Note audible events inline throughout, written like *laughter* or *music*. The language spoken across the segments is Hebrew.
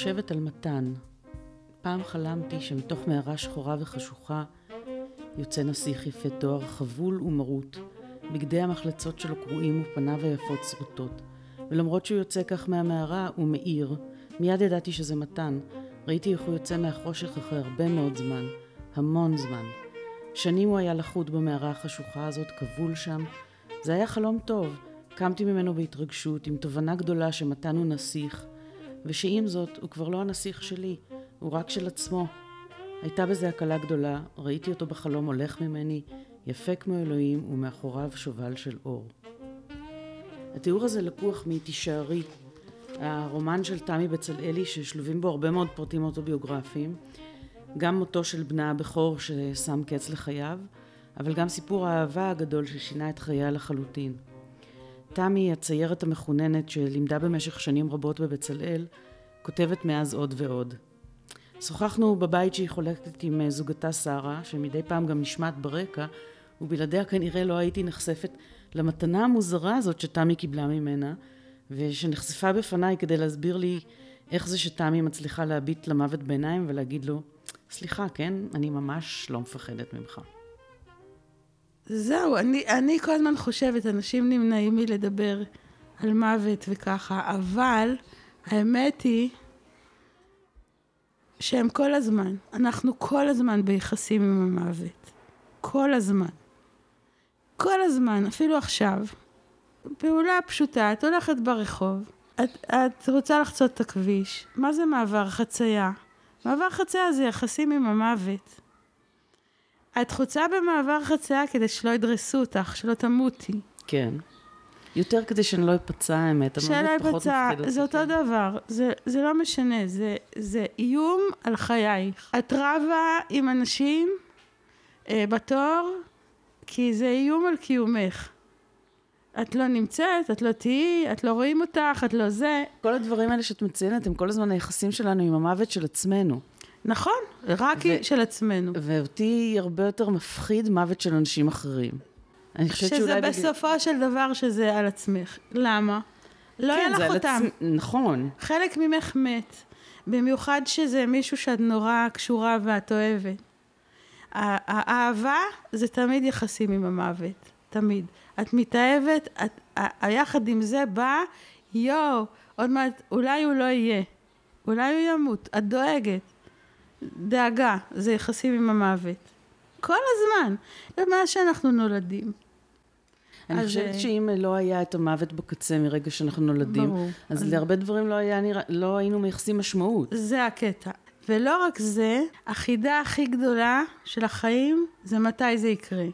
חושבת על מתן. פעם חלמתי שמתוך מערה שחורה וחשוכה יוצא נסיך יפה תואר חבול ומרוט, בגדי המחלצות שלו קרועים ופניו היפות שרוטות. ולמרות שהוא יוצא כך מהמערה, הוא מאיר. מיד ידעתי שזה מתן. ראיתי איך הוא יוצא מהחושך אחרי הרבה מאוד זמן. המון זמן. שנים הוא היה לחוט במערה החשוכה הזאת, כבול שם. זה היה חלום טוב. קמתי ממנו בהתרגשות, עם תובנה גדולה שמתן הוא נסיך, ושעם זאת, הוא כבר לא הנסיך שלי, הוא רק של עצמו. הייתה בזה הקלה גדולה, ראיתי אותו בחלום הולך ממני, יפה כמו אלוהים, ומאחוריו שובל של אור. התיאור הזה לקוח מ"תישארי", הרומן של תמי בצלאלי, ששלובים בו הרבה מאוד פרטים אוטוביוגרפיים, גם מותו של בנה הבכור ששם קץ לחייו, אבל גם סיפור האהבה הגדול ששינה את חייה לחלוטין. תמי, הציירת המחוננת שלימדה במשך שנים רבות בבצלאל, כותבת מאז עוד ועוד. שוחחנו בבית שהיא חולקת עם זוגתה שרה, שמדי פעם גם נשמעת ברקע, ובלעדיה כנראה לא הייתי נחשפת למתנה המוזרה הזאת שתמי קיבלה ממנה, ושנחשפה בפניי כדי להסביר לי איך זה שתמי מצליחה להביט למוות בעיניים ולהגיד לו, סליחה, כן, אני ממש לא מפחדת ממך. זהו, אני, אני כל הזמן חושבת, אנשים נמנעים מלדבר על מוות וככה, אבל האמת היא שהם כל הזמן, אנחנו כל הזמן ביחסים עם המוות. כל הזמן. כל הזמן, אפילו עכשיו. פעולה פשוטה, את הולכת ברחוב, את, את רוצה לחצות את הכביש, מה זה מעבר חצייה? מעבר חצייה זה יחסים עם המוות. את חוצה במעבר חצייה כדי שלא ידרסו אותך, שלא תמותי. כן. יותר כדי שאני לא אפצע האמת, מפחיד אותי. זה אותו כן. דבר, זה, זה לא משנה, זה, זה איום על חייך. את רבה עם אנשים אה, בתור, כי זה איום על קיומך. את לא נמצאת, את לא תהיי, את לא רואים אותך, את לא זה. כל הדברים האלה שאת מציינת הם כל הזמן היחסים שלנו עם המוות של עצמנו. נכון, רק ו- של עצמנו. ואותי הרבה יותר מפחיד מוות של אנשים אחרים. אני חושבת שאולי... שזה בסופו בגלל... של דבר שזה על עצמך. למה? לא כן, היה לך אותם. עצ... נכון. חלק ממך מת. במיוחד שזה מישהו שאת נורא קשורה ואת אוהבת. האהבה זה תמיד יחסים עם המוות. תמיד. את מתאהבת, את, היחד עם זה בא, יואו, עוד מעט, אולי הוא לא יהיה. אולי הוא ימות. את דואגת. דאגה, זה יחסים עם המוות. כל הזמן, מאז שאנחנו נולדים. אני חושבת אה, שאם לא היה את המוות בקצה מרגע שאנחנו נולדים, ברור. אז להרבה דברים לא, היה נרא... לא היינו מייחסים משמעות. זה הקטע. ולא רק זה, החידה הכי גדולה של החיים זה מתי זה יקרה.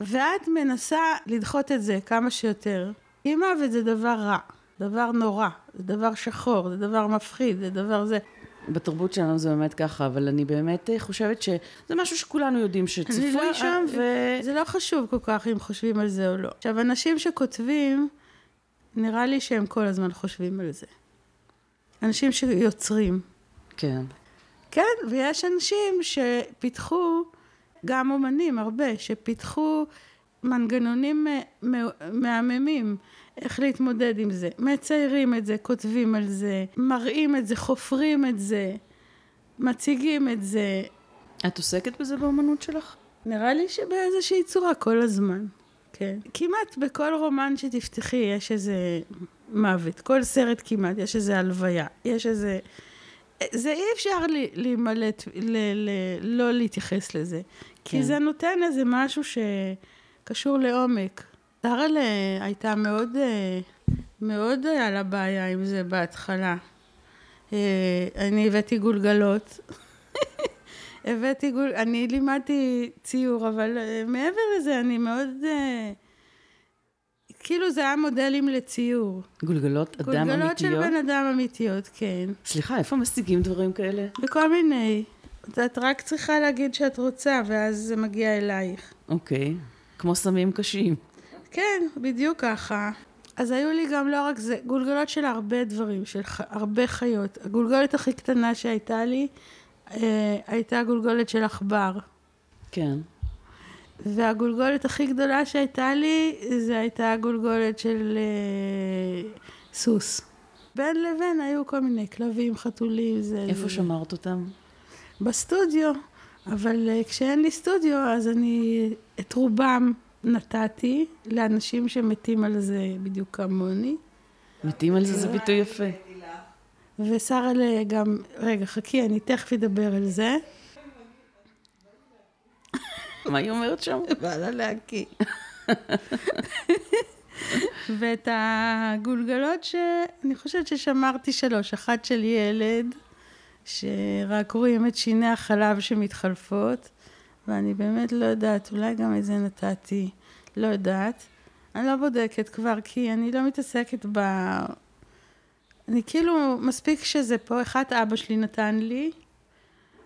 ואת מנסה לדחות את זה כמה שיותר. כי מוות זה דבר רע, דבר נורא, זה דבר שחור, זה דבר מפחיד, זה דבר זה. בתרבות שלנו זה באמת ככה, אבל אני באמת אה, חושבת שזה משהו שכולנו יודעים שצפוי לא, שם, ו... זה לא חשוב כל כך אם חושבים על זה או לא. עכשיו, אנשים שכותבים, נראה לי שהם כל הזמן חושבים על זה. אנשים שיוצרים. כן. כן, ויש אנשים שפיתחו, גם אומנים, הרבה, שפיתחו מנגנונים מהממים. איך להתמודד עם זה. מציירים את זה, כותבים על זה, מראים את זה, חופרים את זה, מציגים את זה. את עוסקת בזה באמנות שלך? נראה לי שבאיזושהי צורה כל הזמן, כן. כמעט בכל רומן שתפתחי יש איזה מוות, כל סרט כמעט יש איזה הלוויה, יש איזה... זה אי אפשר להימלט, ל, ל, לא להתייחס לזה. כן. כי זה נותן איזה משהו שקשור לעומק. שרל הייתה מאוד, אה, מאוד היה לה בעיה עם זה בהתחלה. אה, אני הבאתי גולגלות. *laughs* הבאתי גול... אני לימדתי ציור, אבל אה, מעבר לזה, אני מאוד... כאילו זה היה מודלים לציור. גולגלות אדם גולגלות אמיתיות? גולגלות של בן אדם אמיתיות, כן. סליחה, איפה משיגים דברים כאלה? בכל מיני. את רק צריכה להגיד שאת רוצה, ואז זה מגיע אלייך. אוקיי, כמו סמים קשים. כן, בדיוק ככה. אז היו לי גם לא רק זה, גולגלות של הרבה דברים, של ח, הרבה חיות. הגולגולת הכי קטנה שהייתה לי, אה, הייתה גולגולת של עכבר. כן. והגולגולת הכי גדולה שהייתה לי, זה הייתה גולגולת של אה, סוס. בין לבין היו כל מיני כלבים, חתולים, זה... איפה זה. שמרת אותם? בסטודיו, אבל uh, כשאין לי סטודיו, אז אני את רובם נתתי לאנשים שמתים על זה בדיוק כמוני. מתים על זה, זה ביטוי יפה. ושרה גם, רגע, חכי, אני תכף אדבר על זה. מה היא אומרת שם? *laughs* בא לה להקיא. *laughs* ואת הגולגלות שאני חושבת ששמרתי שלוש, אחת של ילד, שרק רואים את שיני החלב שמתחלפות, ואני באמת לא יודעת, אולי גם את זה נתתי, לא יודעת. אני לא בודקת כבר, כי אני לא מתעסקת ב... אני כאילו, מספיק שזה פה, אחת אבא שלי נתן לי,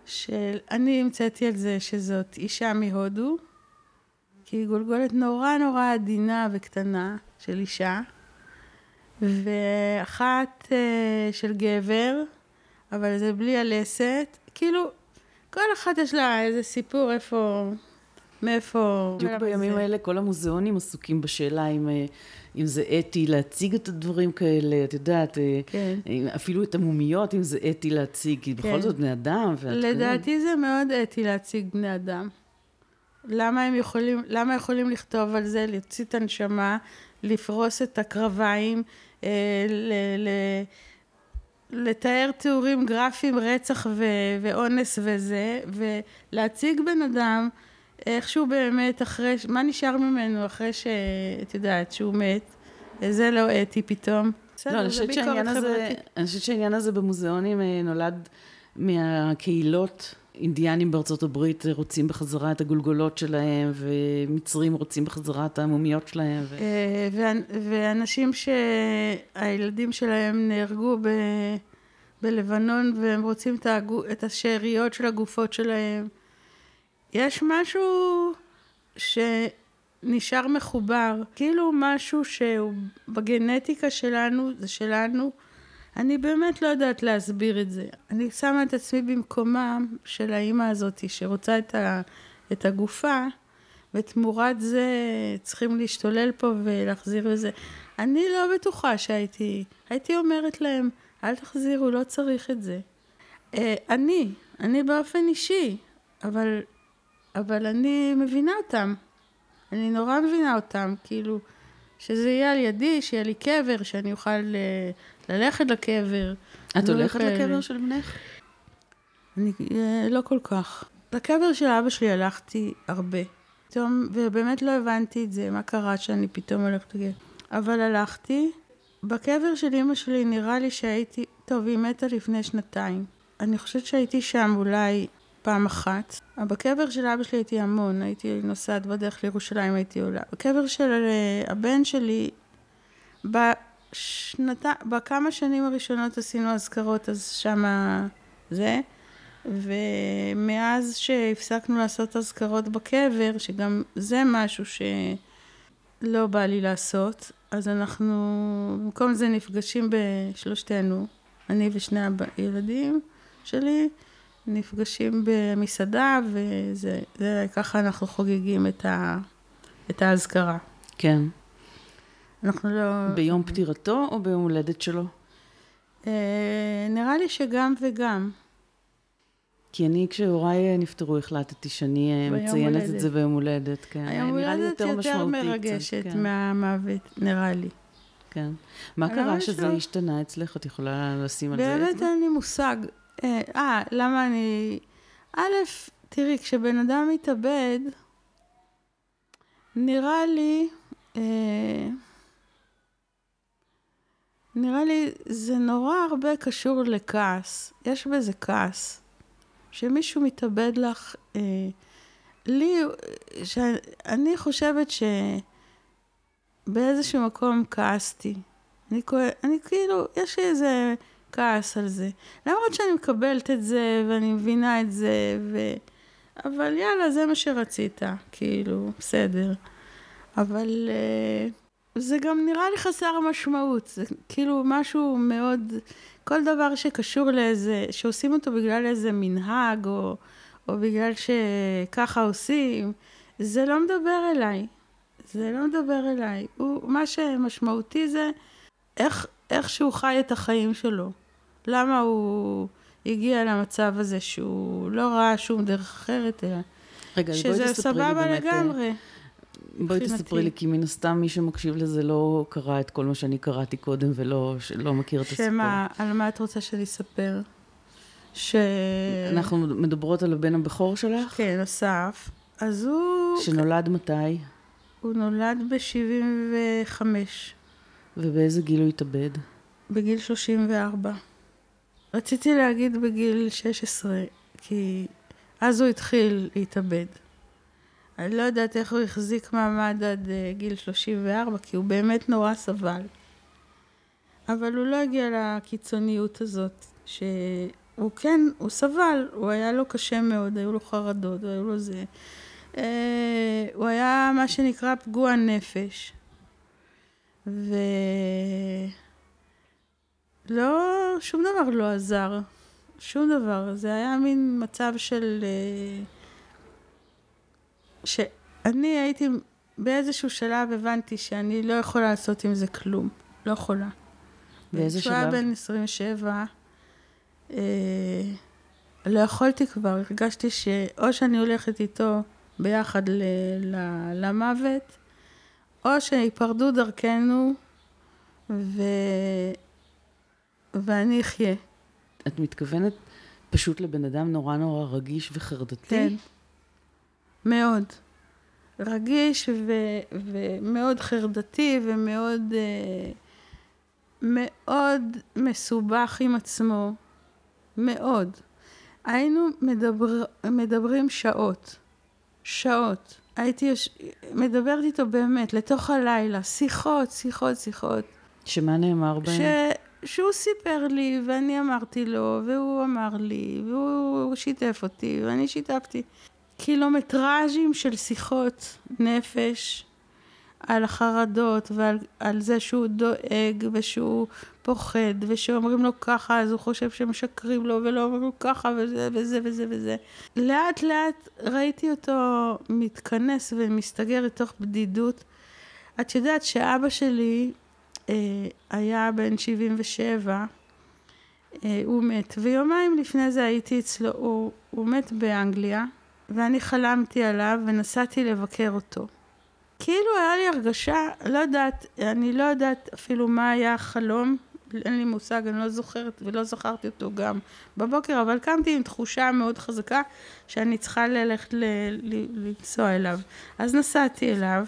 שאני המצאתי על זה שזאת אישה מהודו, כי היא גולגולת נורא נורא עדינה וקטנה של אישה, ואחת uh, של גבר, אבל זה בלי הלסת. כאילו, כל אחת יש לה איזה סיפור איפה, מאיפה... בדיוק בימים זה. האלה כל המוזיאונים עסוקים בשאלה אם, אה, אם זה אתי להציג את הדברים כאלה, את יודעת, אה, כן. אפילו את המומיות, אם זה אתי להציג, כי כן. בכל זאת בני אדם. לדעתי זה מאוד אתי להציג בני אדם. למה הם יכולים, למה יכולים לכתוב על זה, להוציא את הנשמה, לפרוס את הקרביים, אה, ל, ל, לתאר תיאורים גרפיים, רצח ו, ואונס וזה, ולהציג בן אדם איכשהו באמת אחרי, מה נשאר ממנו אחרי שאת יודעת שהוא מת, זה לא אתי פתאום. לא, אני חושבת שהעניין הזה, אני חושבת שהעניין הזה במוזיאונים אה, נולד מהקהילות. אינדיאנים בארצות הברית רוצים בחזרה את הגולגולות שלהם, ומצרים רוצים בחזרה את המומיות שלהם. ו... אה, ואנשים שהילדים שלהם נהרגו ב... בלבנון, והם רוצים את, הגו... את השאריות של הגופות שלהם. יש משהו שנשאר מחובר, כאילו משהו שהוא בגנטיקה שלנו, זה שלנו. אני באמת לא יודעת להסביר את זה. אני שמה את עצמי במקומה של האימא הזאת שרוצה את, ה, את הגופה, ותמורת זה צריכים להשתולל פה ולהחזיר לזה. אני לא בטוחה שהייתי, הייתי אומרת להם, אל תחזירו, לא צריך את זה. אה, אני, אני באופן אישי, אבל, אבל אני מבינה אותם. אני נורא מבינה אותם, כאילו, שזה יהיה על ידי, שיהיה לי קבר, שאני אוכל אה, ללכת לקבר. את הולכת לקבר של בנך? אני אה, לא כל כך. לקבר של אבא שלי הלכתי הרבה. פתאום, ובאמת לא הבנתי את זה, מה קרה שאני פתאום הולכת לקבר. אבל הלכתי. בקבר של אימא שלי נראה לי שהייתי, טוב, היא מתה לפני שנתיים. אני חושבת שהייתי שם אולי פעם אחת. בקבר של אבא שלי הייתי המון, הייתי נוסעת בדרך לירושלים, הייתי עולה. בקבר של אה, הבן שלי, בשנת... בכמה שנים הראשונות עשינו אזכרות, אז שמה זה. ומאז שהפסקנו לעשות אזכרות בקבר, שגם זה משהו שלא בא לי לעשות, אז אנחנו במקום זה נפגשים בשלושתנו, אני ושני הילדים שלי, נפגשים במסעדה, וזה, ככה אנחנו חוגגים את, ה, את האזכרה. כן. אנחנו לא... ביום פטירתו או ביום הולדת שלו? אה, נראה לי שגם וגם. כי אני, כשהוריי נפטרו, החלטתי שאני אה, מציינת הולדת. את זה ביום הולדת. כן. היום הולדת יותר, יותר מרגשת כן. מהמוות, נראה לי. כן. מה קרה שזה לא... השתנה אצלך? את יכולה לשים על זה אצבע? באמת אין לי מושג. אה, אה, למה אני... א', תראי, כשבן אדם מתאבד, נראה לי... אה, נראה לי זה נורא הרבה קשור לכעס. יש בזה כעס. שמישהו מתאבד לך, אה, לי, שאני חושבת שבאיזשהו מקום כעסתי. אני, אני כאילו, יש לי איזה כעס על זה. למרות שאני מקבלת את זה, ואני מבינה את זה, ו... אבל יאללה, זה מה שרצית, כאילו, בסדר. אבל uh, זה גם נראה לי חסר משמעות, זה כאילו משהו מאוד, כל דבר שקשור לאיזה, שעושים אותו בגלל איזה מנהג, או, או בגלל שככה עושים, זה לא מדבר אליי. זה לא מדבר אליי. הוא, מה שמשמעותי זה איך איך שהוא חי את החיים שלו. למה הוא הגיע למצב הזה שהוא לא ראה שום דרך אחרת, אלא רגע, שזה סבבה. אה, לגמרי. בואי. תספרי לי, כי מן הסתם מי שמקשיב לזה לא קרא את כל מה שאני קראתי קודם ולא לא מכיר את הסיפור. שמה, על מה את רוצה שאני אספר? ש... אנחנו מדברות על הבן הבכור שלך, כן, אסף. אז הוא, שנולד מתי, הוא נולד ב-75, ובאיזה גיל הוא התאבד. בגיל 34. רציתי להגיד בגיל 16, כי אז הוא התחיל להתאבד. אני לא יודעת איך הוא החזיק מעמד עד אה, גיל 34, כי הוא באמת נורא סבל. אבל הוא לא הגיע לקיצוניות הזאת, שהוא כן, הוא סבל, הוא היה לו קשה מאוד, היו לו חרדות, היו לו זה. אה, הוא היה מה שנקרא פגוע נפש. ו... לא, שום דבר לא עזר. שום דבר. זה היה מין מצב של... אה, שאני הייתי, באיזשהו שלב הבנתי שאני לא יכולה לעשות עם זה כלום. לא יכולה. באיזה שלב? בן 27, אה, לא יכולתי כבר, הרגשתי שאו שאני הולכת איתו ביחד ל, ל, למוות, או שיפרדו דרכנו ו, ואני אחיה. את מתכוונת פשוט לבן אדם נורא נורא רגיש וחרדתי? כן. מאוד. רגיש ו, ומאוד חרדתי ומאוד אה, מאוד מסובך עם עצמו. מאוד. היינו מדבר, מדברים שעות. שעות. הייתי יוש... מדברת איתו באמת, לתוך הלילה. שיחות, שיחות, שיחות. שמה נאמר בהם? ש... שהוא סיפר לי, ואני אמרתי לו, והוא אמר לי, והוא שיתף אותי, ואני שיתפתי. קילומטראז'ים של שיחות נפש על החרדות ועל על זה שהוא דואג ושהוא פוחד ושאומרים לו ככה אז הוא חושב שמשקרים לו ולא אומרים לו ככה וזה וזה וזה וזה. לאט לאט ראיתי אותו מתכנס ומסתגר לתוך בדידות. את יודעת שאבא שלי אה, היה בן 77, אה, הוא מת, ויומיים לפני זה הייתי אצלו, הוא, הוא מת באנגליה, ואני חלמתי עליו ונסעתי לבקר אותו. כאילו היה לי הרגשה, לא יודעת, אני לא יודעת אפילו מה היה החלום, אין לי מושג, אני לא זוכרת ולא זכרתי אותו גם בבוקר, אבל קמתי עם תחושה מאוד חזקה שאני צריכה ללכת לנסוע אליו. אז נסעתי אליו,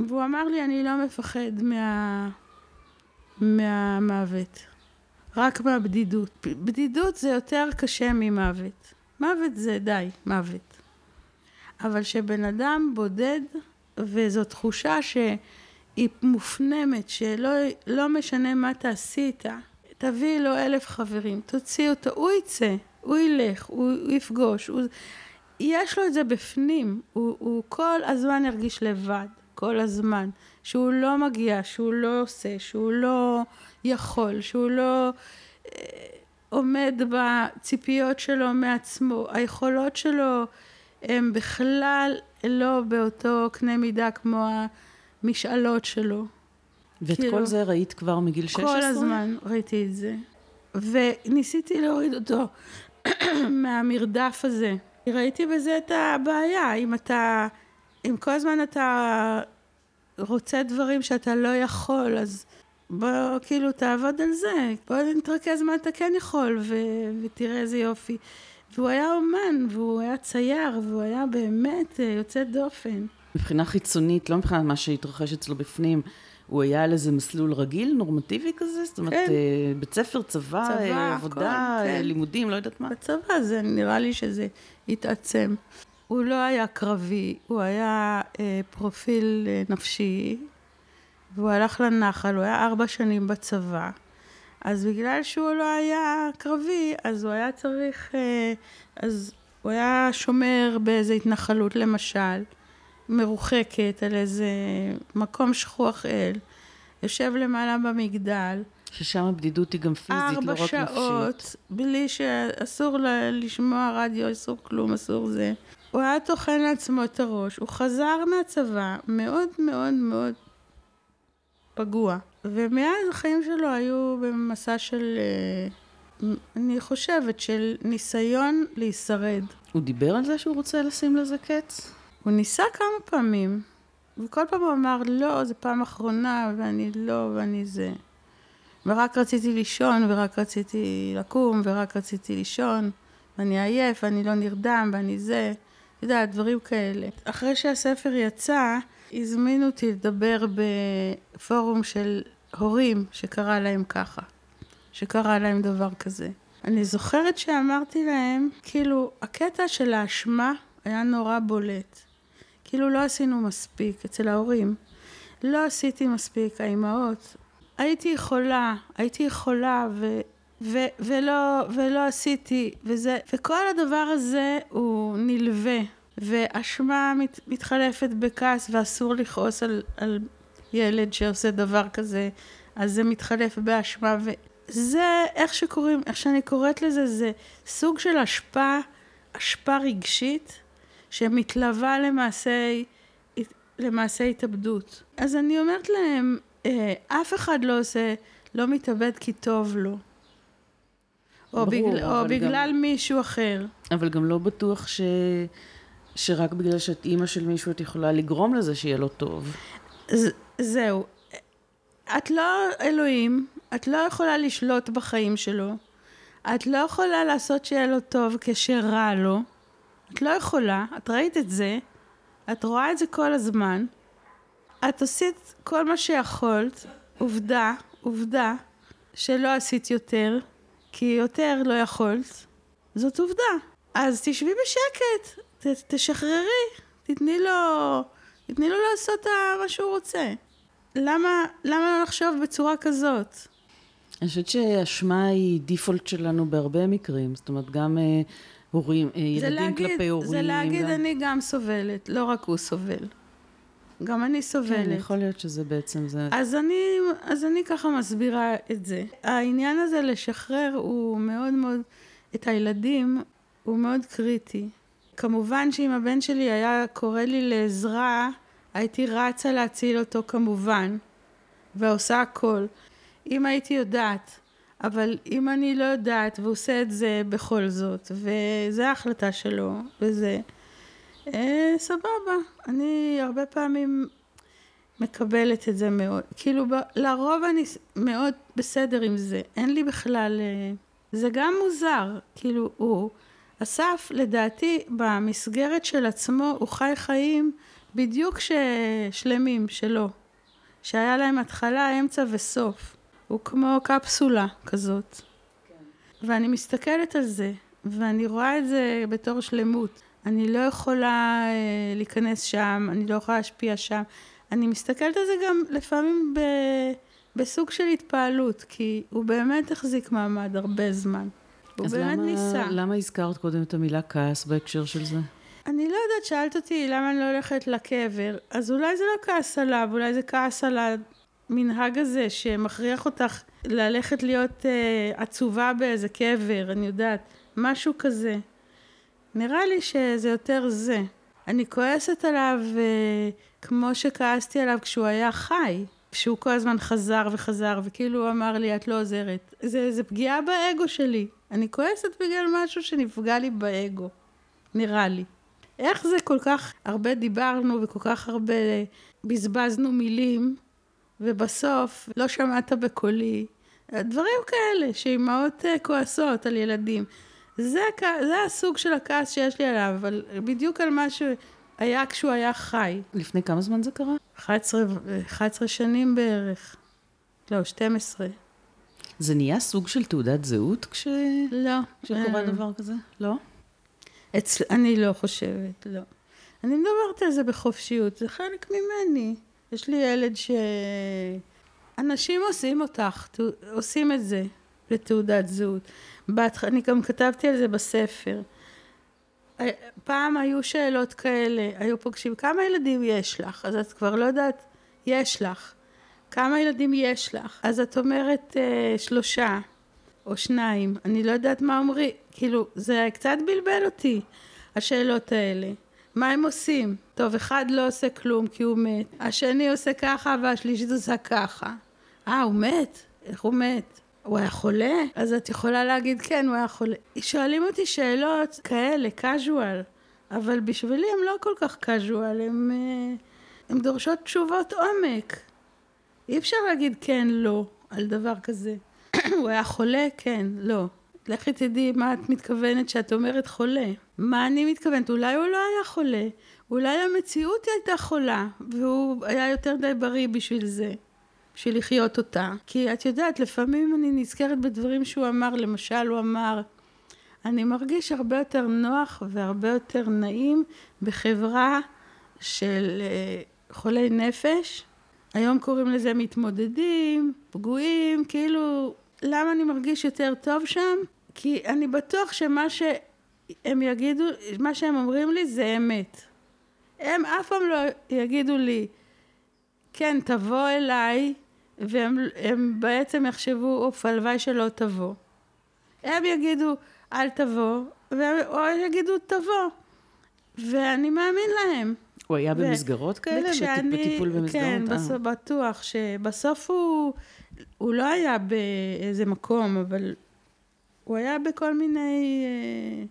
והוא אמר לי, אני לא מפחד מה... מהמוות, רק מהבדידות. בדידות זה יותר קשה ממוות. מוות זה די, מוות. אבל שבן אדם בודד, וזו תחושה שהיא מופנמת, שלא לא משנה מה תעשי איתה, תביאי לו אלף חברים, תוציאי אותו, הוא יצא, הוא ילך, הוא, הוא יפגוש, הוא... יש לו את זה בפנים, הוא, הוא כל הזמן ירגיש לבד, כל הזמן, שהוא לא מגיע, שהוא לא עושה, שהוא לא יכול, שהוא לא אה, עומד בציפיות שלו מעצמו, היכולות שלו הם בכלל לא באותו קנה מידה כמו המשאלות שלו. ואת כאילו- כל זה ראית כבר מגיל 16? כל הזמן ראיתי את זה. וניסיתי להוריד אותו *clears throat* מהמרדף הזה. ראיתי בזה את הבעיה, אם אתה, אם כל הזמן אתה רוצה דברים שאתה לא יכול, אז בוא כאילו תעבוד על זה, בוא נתרכז מה אתה כן יכול, ו- ותראה איזה יופי. והוא היה אומן, והוא היה צייר, והוא היה באמת אה, יוצא דופן. מבחינה חיצונית, לא מבחינת מה שהתרחש אצלו בפנים, הוא היה על איזה מסלול רגיל, נורמטיבי כזה? זאת אומרת, כן. אה, בית ספר, צבא, צבא, אה, עבודה, כן. אה, לימודים, לא יודעת מה. בצבא זה נראה לי שזה התעצם. הוא לא היה קרבי, הוא היה אה, פרופיל אה, נפשי, והוא הלך לנחל, הוא היה ארבע שנים בצבא. אז בגלל שהוא לא היה קרבי, אז הוא היה צריך, אה, אז הוא היה שומר באיזה התנחלות למשל, מרוחקת על איזה מקום שכוח אל, יושב למעלה במגדל, ששם הבדידות היא גם פיזית, לא ארבע רק נפשית. שעות, בלי שאסור לשמוע רדיו, אסור כלום, אסור זה. הוא היה טוחן לעצמו את הראש, הוא חזר מהצבא מאוד מאוד מאוד פגוע. ומאז החיים שלו היו במסע של, אה, אני חושבת, של ניסיון להישרד. הוא דיבר על זה שהוא רוצה לשים לזה קץ? הוא ניסה כמה פעמים, וכל פעם הוא אמר, לא, זו פעם אחרונה, ואני לא, ואני זה. ורק רציתי לישון, ורק רציתי לקום, ורק רציתי לישון, ואני עייף, ואני לא נרדם, ואני זה. אתה יודע, דברים כאלה. אחרי שהספר יצא, הזמינו אותי לדבר בפורום של הורים שקרה להם ככה, שקרה להם דבר כזה. אני זוכרת שאמרתי להם, כאילו, הקטע של האשמה היה נורא בולט. כאילו לא עשינו מספיק אצל ההורים. לא עשיתי מספיק, האימהות. הייתי יכולה, הייתי יכולה ו, ו, ולא, ולא עשיתי, וזה, וכל הדבר הזה הוא נלווה. ואשמה מת, מתחלפת בכעס ואסור לכעוס על, על ילד שעושה דבר כזה, אז זה מתחלף באשמה וזה איך שקוראים, איך שאני קוראת לזה, זה סוג של השפעה, השפעה רגשית שמתלווה למעשה, למעשה התאבדות. אז אני אומרת להם, אה, אף אחד לא עושה, לא מתאבד כי טוב לו. או, ברור, בגלל, או בגלל גם, מישהו אחר. אבל גם לא בטוח ש... שרק בגלל שאת אימא של מישהו את יכולה לגרום לזה שיהיה לו טוב. ז, זהו. את לא אלוהים, את לא יכולה לשלוט בחיים שלו, את לא יכולה לעשות שיהיה לו טוב כשרע לו, את לא יכולה, את ראית את זה, את רואה את זה כל הזמן, את עשית כל מה שיכולת, עובדה, עובדה, שלא עשית יותר, כי יותר לא יכולת, זאת עובדה. אז תשבי בשקט, ת, תשחררי, תתני לו, תתני לו לעשות מה שהוא רוצה. למה, למה לא לחשוב בצורה כזאת? אני חושבת שאשמה היא דיפולט שלנו בהרבה מקרים, זאת אומרת גם אה, הורים, אה, ילדים להגיד, כלפי הורים. זה להגיד גם... אני גם סובלת, לא רק הוא סובל. גם אני סובלת. כן, יכול להיות שזה בעצם זה. אז אני, אז אני ככה מסבירה את זה. העניין הזה לשחרר הוא מאוד מאוד, את הילדים, הוא מאוד קריטי. כמובן שאם הבן שלי היה קורא לי לעזרה, הייתי רצה להציל אותו כמובן, ועושה הכל. אם הייתי יודעת, אבל אם אני לא יודעת והוא עושה את זה בכל זאת, וזו ההחלטה שלו, וזה, אה, סבבה. אני הרבה פעמים מקבלת את זה מאוד. כאילו, ב, לרוב אני מאוד בסדר עם זה. אין לי בכלל... אה, זה גם מוזר. כאילו, הוא... אסף, לדעתי, במסגרת של עצמו, הוא חי חיים בדיוק שלמים שלו. שהיה להם התחלה, אמצע וסוף. הוא כמו קפסולה כזאת. כן. ואני מסתכלת על זה, ואני רואה את זה בתור שלמות. אני לא יכולה אה, להיכנס שם, אני לא יכולה להשפיע שם. אני מסתכלת על זה גם לפעמים ב, בסוג של התפעלות, כי הוא באמת החזיק מעמד הרבה זמן. הוא באמת למה, ניסה. למה הזכרת קודם את המילה כעס בהקשר של זה? אני לא יודעת, שאלת אותי למה אני לא הולכת לקבר, אז אולי זה לא כעס עליו, אולי זה כעס על המנהג הזה שמכריח אותך ללכת להיות אה, עצובה באיזה קבר, אני יודעת, משהו כזה. נראה לי שזה יותר זה. אני כועסת עליו אה, כמו שכעסתי עליו כשהוא היה חי. כשהוא כל הזמן חזר וחזר, וכאילו הוא אמר לי, את לא עוזרת. זה, זה פגיעה באגו שלי. אני כועסת בגלל משהו שנפגע לי באגו, נראה לי. איך זה כל כך הרבה דיברנו וכל כך הרבה בזבזנו מילים, ובסוף לא שמעת בקולי. דברים כאלה, שאימהות אה, כועסות על ילדים. זה, זה הסוג של הכעס שיש לי עליו, אבל בדיוק על מה שהיה כשהוא היה חי. לפני כמה זמן זה קרה? 11, 11 שנים בערך. לא, 12. זה נהיה סוג של תעודת זהות כש... לא. כשקורה אה... דבר כזה? לא? אצל... אני לא חושבת, לא. אני מדברת על זה בחופשיות, זה חלק ממני. יש לי ילד ש... אנשים עושים אותך, עושים את זה לתעודת זהות. בהתח... אני גם כתבתי על זה בספר. אה, פעם היו שאלות כאלה, היו פוגשים, כמה ילדים יש לך? אז את כבר לא יודעת, יש לך. כמה ילדים יש לך? אז את אומרת אה, שלושה או שניים, אני לא יודעת מה אומרים, כאילו זה קצת בלבל אותי, השאלות האלה. מה הם עושים? טוב, אחד לא עושה כלום כי הוא מת, השני עושה ככה והשלישית עושה ככה. אה, הוא מת? איך הוא מת? הוא היה חולה? אז את יכולה להגיד, כן, הוא היה חולה. שואלים אותי שאלות כאלה, casual, אבל בשבילי הם לא כל כך casual, הם, אה, הם דורשות תשובות עומק. אי אפשר להגיד כן, לא, על דבר כזה. *clears throat* הוא היה חולה? כן, לא. לכי תדעי מה את מתכוונת שאת אומרת חולה. מה אני מתכוונת? אולי הוא לא היה חולה. אולי המציאות הייתה חולה, והוא היה יותר די בריא בשביל זה. בשביל לחיות אותה. כי את יודעת, לפעמים אני נזכרת בדברים שהוא אמר, למשל הוא אמר, אני מרגיש הרבה יותר נוח והרבה יותר נעים בחברה של אה, חולי נפש. היום קוראים לזה מתמודדים, פגועים, כאילו, למה אני מרגיש יותר טוב שם? כי אני בטוח שמה שהם יגידו, מה שהם אומרים לי זה אמת. הם אף פעם לא יגידו לי, כן, תבוא אליי, והם בעצם יחשבו, אוף, הלוואי שלא תבוא. הם יגידו, אל תבוא, או יגידו, תבוא. ואני מאמין להם. הוא היה ו... במסגרות כאלה? וכשאני, בטיפול במסגרות? כן, אה. בסוף, בטוח, שבסוף הוא, הוא לא היה באיזה מקום, אבל הוא היה בכל מיני, אה,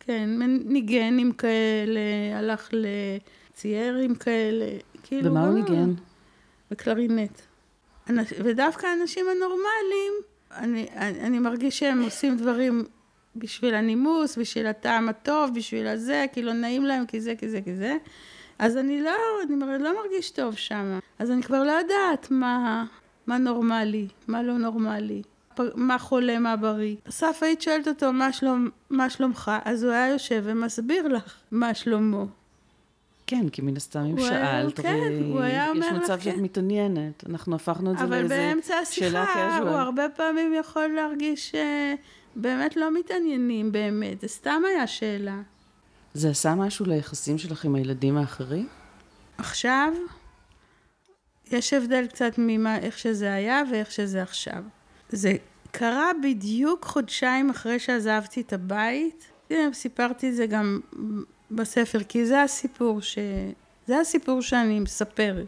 כן, ניגנים כאלה, הלך לציירים כאלה, כאילו... ומה הוא ניגן? בקלרינט. ודווקא האנשים הנורמליים, אני, אני, אני מרגיש שהם עושים דברים בשביל הנימוס, בשביל הטעם הטוב, בשביל הזה, כי לא נעים להם, כי זה, כי זה, כי זה. אז אני לא, אני לא מרגיש טוב שם. אז אני כבר לא יודעת מה, מה נורמלי, מה לא נורמלי, מה חולה, מה בריא. אסף, היית שואלת אותו, מה, שלום, מה שלומך? אז הוא היה יושב ומסביר לך מה שלומו. כן, כי מן הסתם אם שאלת, כן, הוא היה אומר לך, יש מצב שאת מתעניינת. אנחנו הפכנו את זה לאיזה שאלה קז'ואל. אבל באמצע השיחה, הוא הרבה פעמים יכול להרגיש שבאמת לא מתעניינים באמת. זה סתם היה שאלה. זה עשה משהו ליחסים שלך עם הילדים האחרים? עכשיו, יש הבדל קצת ממה, איך שזה היה ואיך שזה עכשיו. זה קרה בדיוק חודשיים אחרי שעזבתי את הבית. סיפרתי את זה גם בספר, כי זה הסיפור ש... זה הסיפור שאני מספרת.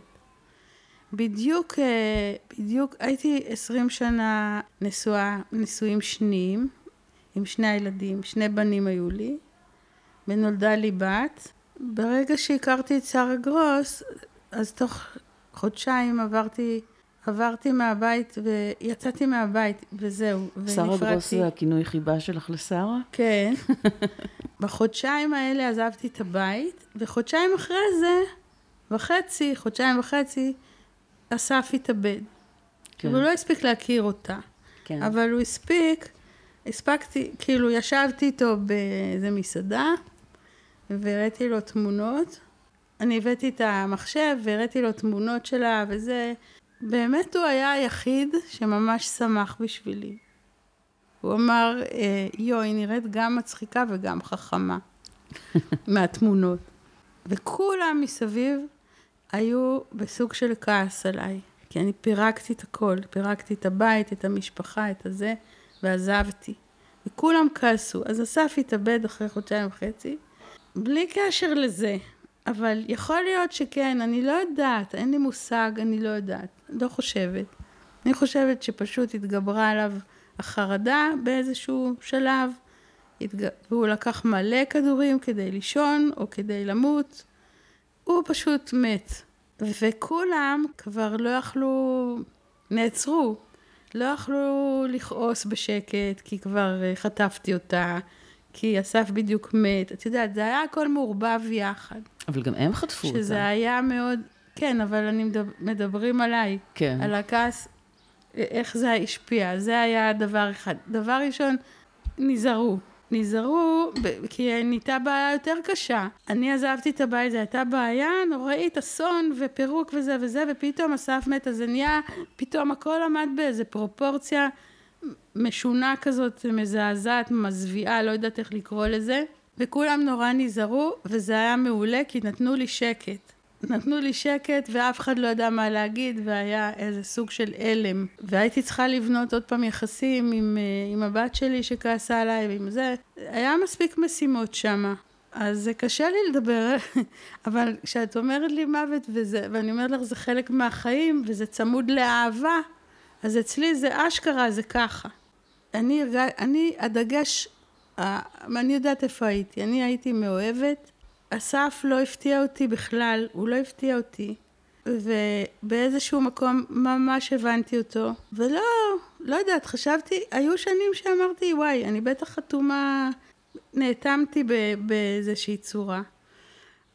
בדיוק, אה, בדיוק הייתי עשרים שנה נשואה, נישואים שניים, עם שני הילדים, שני בנים היו לי, ונולדה לי בת. ברגע שהכרתי את שרה גרוס, אז תוך חודשיים עברתי, עברתי מהבית ויצאתי מהבית וזהו, ונפרדתי. שרה גרוס זה הכינוי חיבה שלך לשרה? כן. *laughs* בחודשיים האלה עזבתי את הבית, וחודשיים אחרי זה, וחצי, חודשיים וחצי, אסף התאבד. כן. הוא לא הספיק להכיר אותה. כן. אבל הוא הספיק, הספקתי, כאילו ישבתי איתו באיזה מסעדה, והראיתי לו תמונות. אני הבאתי את המחשב והראיתי לו תמונות שלה וזה. באמת הוא היה היחיד שממש שמח בשבילי. הוא אמר, אה, יו, היא נראית גם מצחיקה וגם חכמה *laughs* מהתמונות. וכולם מסביב היו בסוג של כעס עליי, כי אני פירקתי את הכל, פירקתי את הבית, את המשפחה, את הזה, ועזבתי. וכולם כעסו. אז אסף התאבד אחרי חודשיים וחצי, בלי קשר לזה. אבל יכול להיות שכן, אני לא יודעת, אין לי מושג, אני לא יודעת, לא חושבת. אני חושבת שפשוט התגברה עליו החרדה באיזשהו שלב, והוא לקח מלא כדורים כדי לישון או כדי למות, הוא פשוט מת. וכולם כבר לא יכלו, נעצרו, לא יכלו לכעוס בשקט, כי כבר אה, חטפתי אותה, כי אסף בדיוק מת. את יודעת, זה היה הכל מעורבב יחד. אבל גם הם חטפו שזה אותה. שזה היה מאוד, כן, אבל אני מדבר, מדברים עליי. כן. על הכעס, איך זה השפיע. זה היה דבר אחד. דבר ראשון, נזהרו. נזהרו, כי נהייתה בעיה יותר קשה. אני עזבתי את הבית, זו הייתה בעיה נוראית, אסון ופירוק וזה וזה, ופתאום אסף מת, אז זה נהיה, פתאום הכל עמד באיזה פרופורציה משונה כזאת, מזעזעת, מזוויעה, לא יודעת איך לקרוא לזה. וכולם נורא נזהרו, וזה היה מעולה, כי נתנו לי שקט. נתנו לי שקט ואף אחד לא ידע מה להגיד והיה איזה סוג של הלם והייתי צריכה לבנות עוד פעם יחסים עם, אה, עם הבת שלי שכעסה עליי ועם זה היה מספיק משימות שמה אז זה קשה לי לדבר *laughs* אבל כשאת אומרת לי מוות וזה ואני אומרת לך זה חלק מהחיים וזה צמוד לאהבה אז אצלי זה אשכרה, זה ככה. אני, אני הדגש, אני יודעת איפה הייתי. אני הייתי מאוהבת. אסף לא הפתיע אותי בכלל, הוא לא הפתיע אותי. ובאיזשהו מקום ממש הבנתי אותו. ולא, לא יודעת, חשבתי, היו שנים שאמרתי, וואי, אני בטח חתומה, נאטמתי באיזושהי צורה.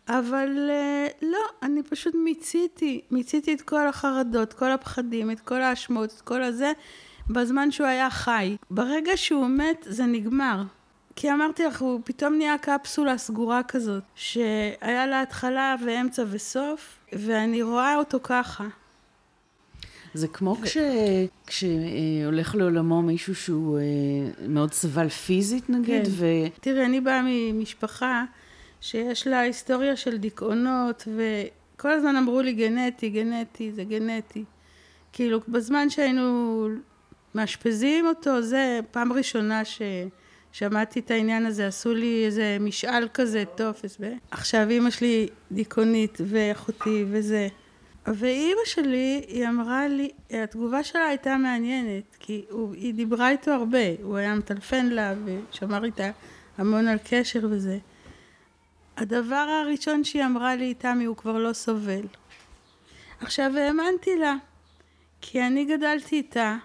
אבל אה, לא, אני פשוט מיציתי, מיציתי את כל החרדות, כל הפחדים, את כל האשמות, את כל הזה, בזמן שהוא היה חי. ברגע שהוא מת, זה נגמר. כי אמרתי לך, הוא פתאום נהיה קפסולה סגורה כזאת, שהיה לה התחלה ואמצע וסוף, ואני רואה אותו ככה. זה כמו ו... כש... כשהולך לעולמו מישהו שהוא אה, מאוד סבל פיזית נגיד, כן. ו... תראי, אני באה ממשפחה שיש לה היסטוריה של דיכאונות, וכל הזמן אמרו לי גנטי, גנטי, זה גנטי. כאילו, בזמן שהיינו מאשפזים אותו, זה פעם ראשונה ששמעתי את העניין הזה, עשו לי איזה משאל כזה, טופס. ו... עכשיו אימא שלי דיכאונית, ואחותי, וזה. ואימא שלי, היא אמרה לי, התגובה שלה הייתה מעניינת, כי הוא, היא דיברה איתו הרבה, הוא היה מטלפן לה ושמר איתה המון על קשר וזה. הדבר הראשון שהיא אמרה לי, תמי, הוא כבר לא סובל. עכשיו האמנתי לה, כי אני גדלתי איתה,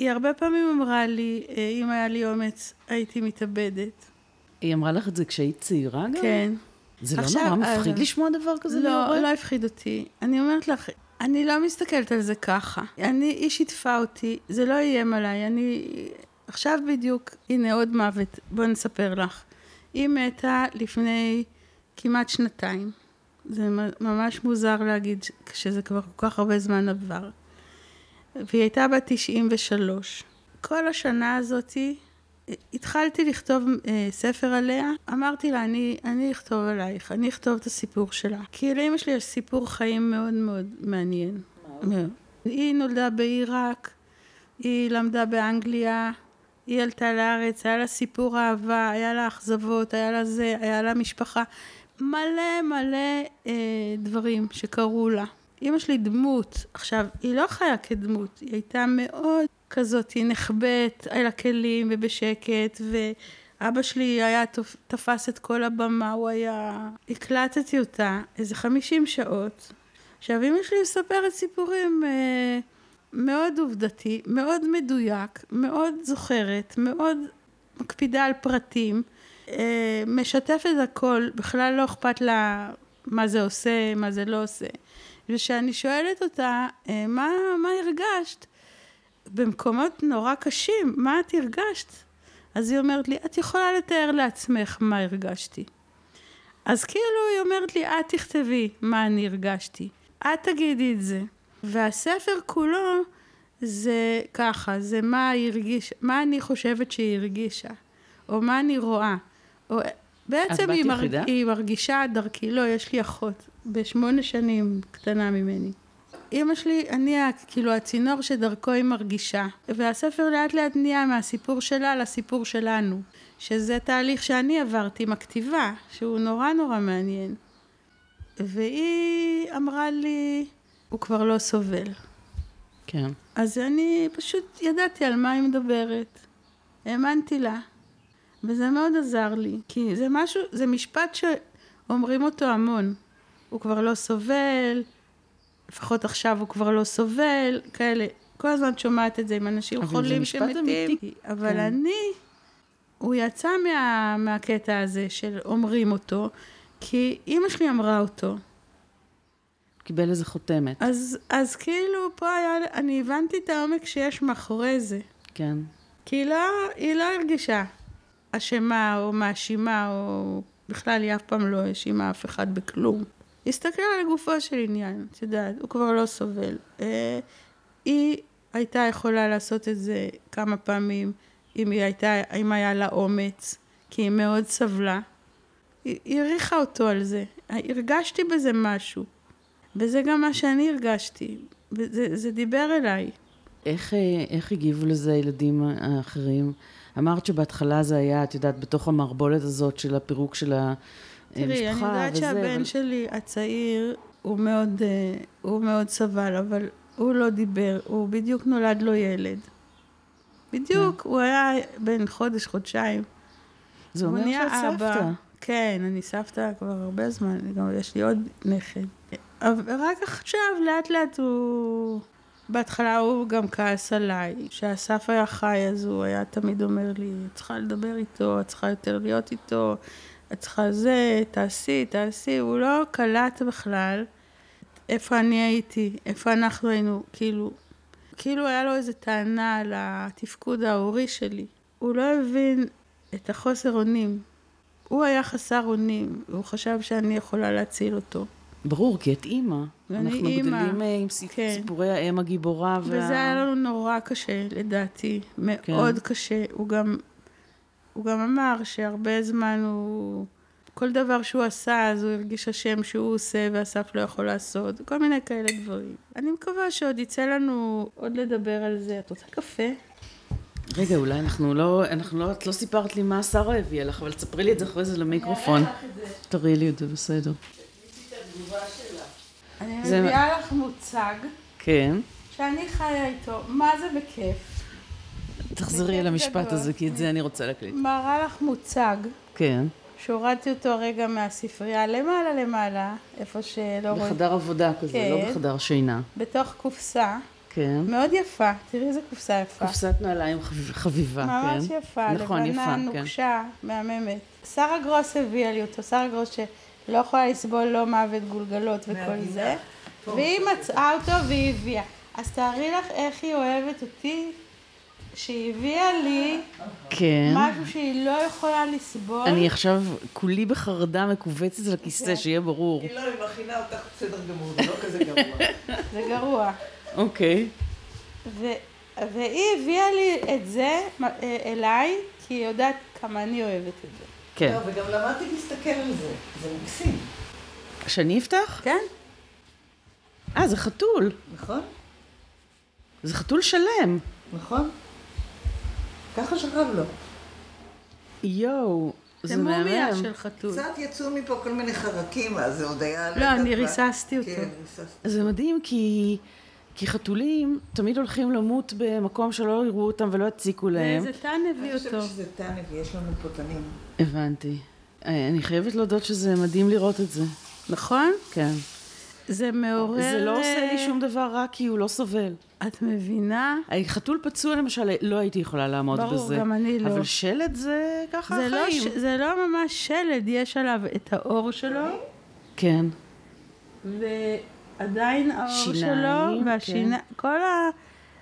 והיא הרבה פעמים אמרה לי, אה, אם היה לי אומץ, הייתי מתאבדת. היא אמרה לך את זה כשהיית צעירה גם? כן. זה לא עכשיו, נורא מפחיד אז... לשמוע דבר כזה לא, מהורה? לא הפחיד אותי. אני אומרת לך, אני לא מסתכלת על זה ככה. אני, היא שיתפה אותי, זה לא איים עליי. אני... עכשיו בדיוק, הנה עוד מוות, בואי נספר לך. היא מתה לפני כמעט שנתיים. זה ממש מוזר להגיד שזה כבר כל כך הרבה זמן עבר. והיא הייתה בת 93. כל השנה הזאתי התחלתי לכתוב אה, ספר עליה, אמרתי לה, אני, אני אכתוב עלייך, אני אכתוב את הסיפור שלה. כי לאמא שלי יש סיפור חיים מאוד מאוד מעניין. מאוד. היא נולדה בעיראק, היא למדה באנגליה, היא עלתה לארץ, היה לה סיפור אהבה, היה לה אכזבות, היה לה זה, היה לה משפחה. מלא מלא אה, דברים שקרו לה. אימא שלי דמות, עכשיו, היא לא חיה כדמות, היא הייתה מאוד כזאת, היא נחבאת על הכלים ובשקט, ואבא שלי היה תפס את כל הבמה, הוא היה... הקלטתי אותה איזה חמישים שעות. עכשיו, אמא שלי מספרת סיפורים אה, מאוד עובדתי, מאוד מדויק, מאוד זוכרת, מאוד מקפידה על פרטים, אה, משתפת הכל, בכלל לא אכפת לה מה זה עושה, מה זה לא עושה. וכשאני שואלת אותה, אה, מה, מה הרגשת? במקומות נורא קשים, מה את הרגשת? אז היא אומרת לי, את יכולה לתאר לעצמך מה הרגשתי. אז כאילו היא אומרת לי, את תכתבי מה אני הרגשתי. את תגידי את זה. והספר כולו זה ככה, זה מה היא הרגישה, מה אני חושבת שהיא הרגישה, או מה אני רואה. או, בעצם היא, מרג... היא מרגישה דרכי, לא, יש לי אחות, בשמונה שנים קטנה ממני. אימא שלי, אני כאילו הצינור שדרכו היא מרגישה, והספר לאט לאט נהיה מהסיפור שלה לסיפור שלנו, שזה תהליך שאני עברתי עם הכתיבה, שהוא נורא נורא מעניין. והיא אמרה לי, הוא כבר לא סובל. כן. אז אני פשוט ידעתי על מה היא מדברת. האמנתי לה. וזה מאוד עזר לי, כי זה משהו, זה משפט שאומרים אותו המון. הוא כבר לא סובל, לפחות עכשיו הוא כבר לא סובל, כאלה. כל הזמן שומעת את זה עם אנשים חולים שמתים. אבל כן. אני, הוא יצא מה, מהקטע הזה של אומרים אותו, כי אימא שלי אמרה אותו. קיבל איזה חותמת. אז, אז כאילו פה היה, אני הבנתי את העומק שיש מאחורי זה. כן. כי היא לא, היא לא הרגישה אשמה או מאשימה, או בכלל היא אף פעם לא האשימה אף אחד בכלום. הסתכלה על הגופו של עניין, את יודעת, הוא כבר לא סובל. אה, היא הייתה יכולה לעשות את זה כמה פעמים, אם, היא הייתה, אם היה לה אומץ, כי היא מאוד סבלה. היא העריכה אותו על זה, הרגשתי בזה משהו. וזה גם מה שאני הרגשתי, וזה, זה דיבר אליי. איך, אה, איך הגיבו לזה הילדים האחרים? אמרת שבהתחלה זה היה, את יודעת, בתוך המערבולת הזאת של הפירוק של המשפחה וזה. תראי, אני יודעת שהבן אבל... שלי הצעיר, הוא מאוד, אה, הוא מאוד סבל, אבל הוא לא דיבר, הוא בדיוק נולד לו ילד. בדיוק, הוא היה בן חודש, חודשיים. זה אומר שאת. סבתא. כן, אני סבתא כבר הרבה זמן, גם יש לי עוד נכד. אבל רק עכשיו, לאט לאט הוא... בהתחלה הוא גם כעס עליי. כשאסף היה חי, אז הוא היה תמיד אומר לי, את צריכה לדבר איתו, את צריכה יותר להיות איתו, את צריכה זה, תעשי, תעשי. הוא לא קלט בכלל איפה אני הייתי, איפה אנחנו היינו, כאילו, כאילו היה לו איזו טענה על התפקוד ההורי שלי. הוא לא הבין את החוסר אונים. הוא היה חסר אונים, והוא חשב שאני יכולה להציל אותו. ברור, כי את אימא. ואני אנחנו אימא, גדלים אה, עם כן. סיפורי האם הגיבורה. וה- וזה היה לנו נורא קשה, לדעתי. מאוד כן. קשה. הוא גם, הוא גם אמר שהרבה זמן הוא... כל דבר שהוא עשה, אז הוא הרגיש אשם שהוא עושה ואסף לא יכול לעשות, כל מיני כאלה דברים. אני מקווה שעוד יצא לנו עוד לדבר על זה. את רוצה קפה? רגע, אולי אנחנו לא, אנחנו לא, את לא סיפרת לי מה שרה הביאה לך, אבל תספרי לי את זה אחרי זה למיקרופון. תראי לי את זה, בסדר. אני זה- מביאה לך מוצג כן. שאני חיה איתו, מה זה בכיף? תחזרי על המשפט. הזה, כי את זה אני רוצה להקליט. מראה לך מוצג כן. שהורדתי אותו רגע מהספרייה למעלה למעלה, איפה שלא רואים, בחדר עבודה כזה, כן. לא בחדר שינה. בתוך קופסה, כן. מאוד יפה, תראי איזה קופסה יפה. קופסת נעליים חב- חביבה, כן. ממש יפה, נכון, לבנה, יפה, כן. נוקשה, מהממת. שרה גרוס הביאה לי אותו, שרה גרוס שלא יכולה לסבול לא מוות גולגלות וכל זה, והיא מצאה אותו והיא הביאה. אז תארי לך איך היא אוהבת אותי, שהיא הביאה לי כן. משהו שהיא לא יכולה לסבול. אני עכשיו כולי בחרדה מכווצת על הכיסא, שיהיה ברור. היא לא, היא מכינה אותך בסדר גמור, זה לא כזה גרוע. *laughs* זה גרוע. אוקיי. והיא הביאה לי את זה אה, אליי, כי היא יודעת כמה אני אוהבת את זה. כן. לא, וגם למדתי להסתכל על זה, זה מקסים, שאני אפתח? כן? אה, זה חתול. נכון? זה חתול שלם. נכון? ככה שכב לו. יואו, זה זה מומיה מהמם. של חתול. קצת יצאו מפה כל מיני חרקים, אז זה עוד היה... לא, אני. ריססתי אותו. כן, ריססתי. זה מדהים כי, כי חתולים תמיד הולכים למות במקום שלא יראו אותם ולא יציקו להם. ואיזה טן הביא אני חושבת אותו. שזה טנא ויש לנו פה תנים. הבנתי. אה, אני חייבת להודות שזה מדהים לראות את זה. נכון? כן. זה מעורר... זה לא עושה לי אה, שום דבר רע כי הוא לא סובל. את מבינה? חתול פצוע למשל, לא הייתי יכולה לעמוד ברור, בזה. גם אני לא. אבל שלד זה ככה זה לא, החיים. ש... זה לא ממש שלד, יש עליו את האור שלו, כן. ועדיין האור שיניים, שלו, והשיניים, כל ה...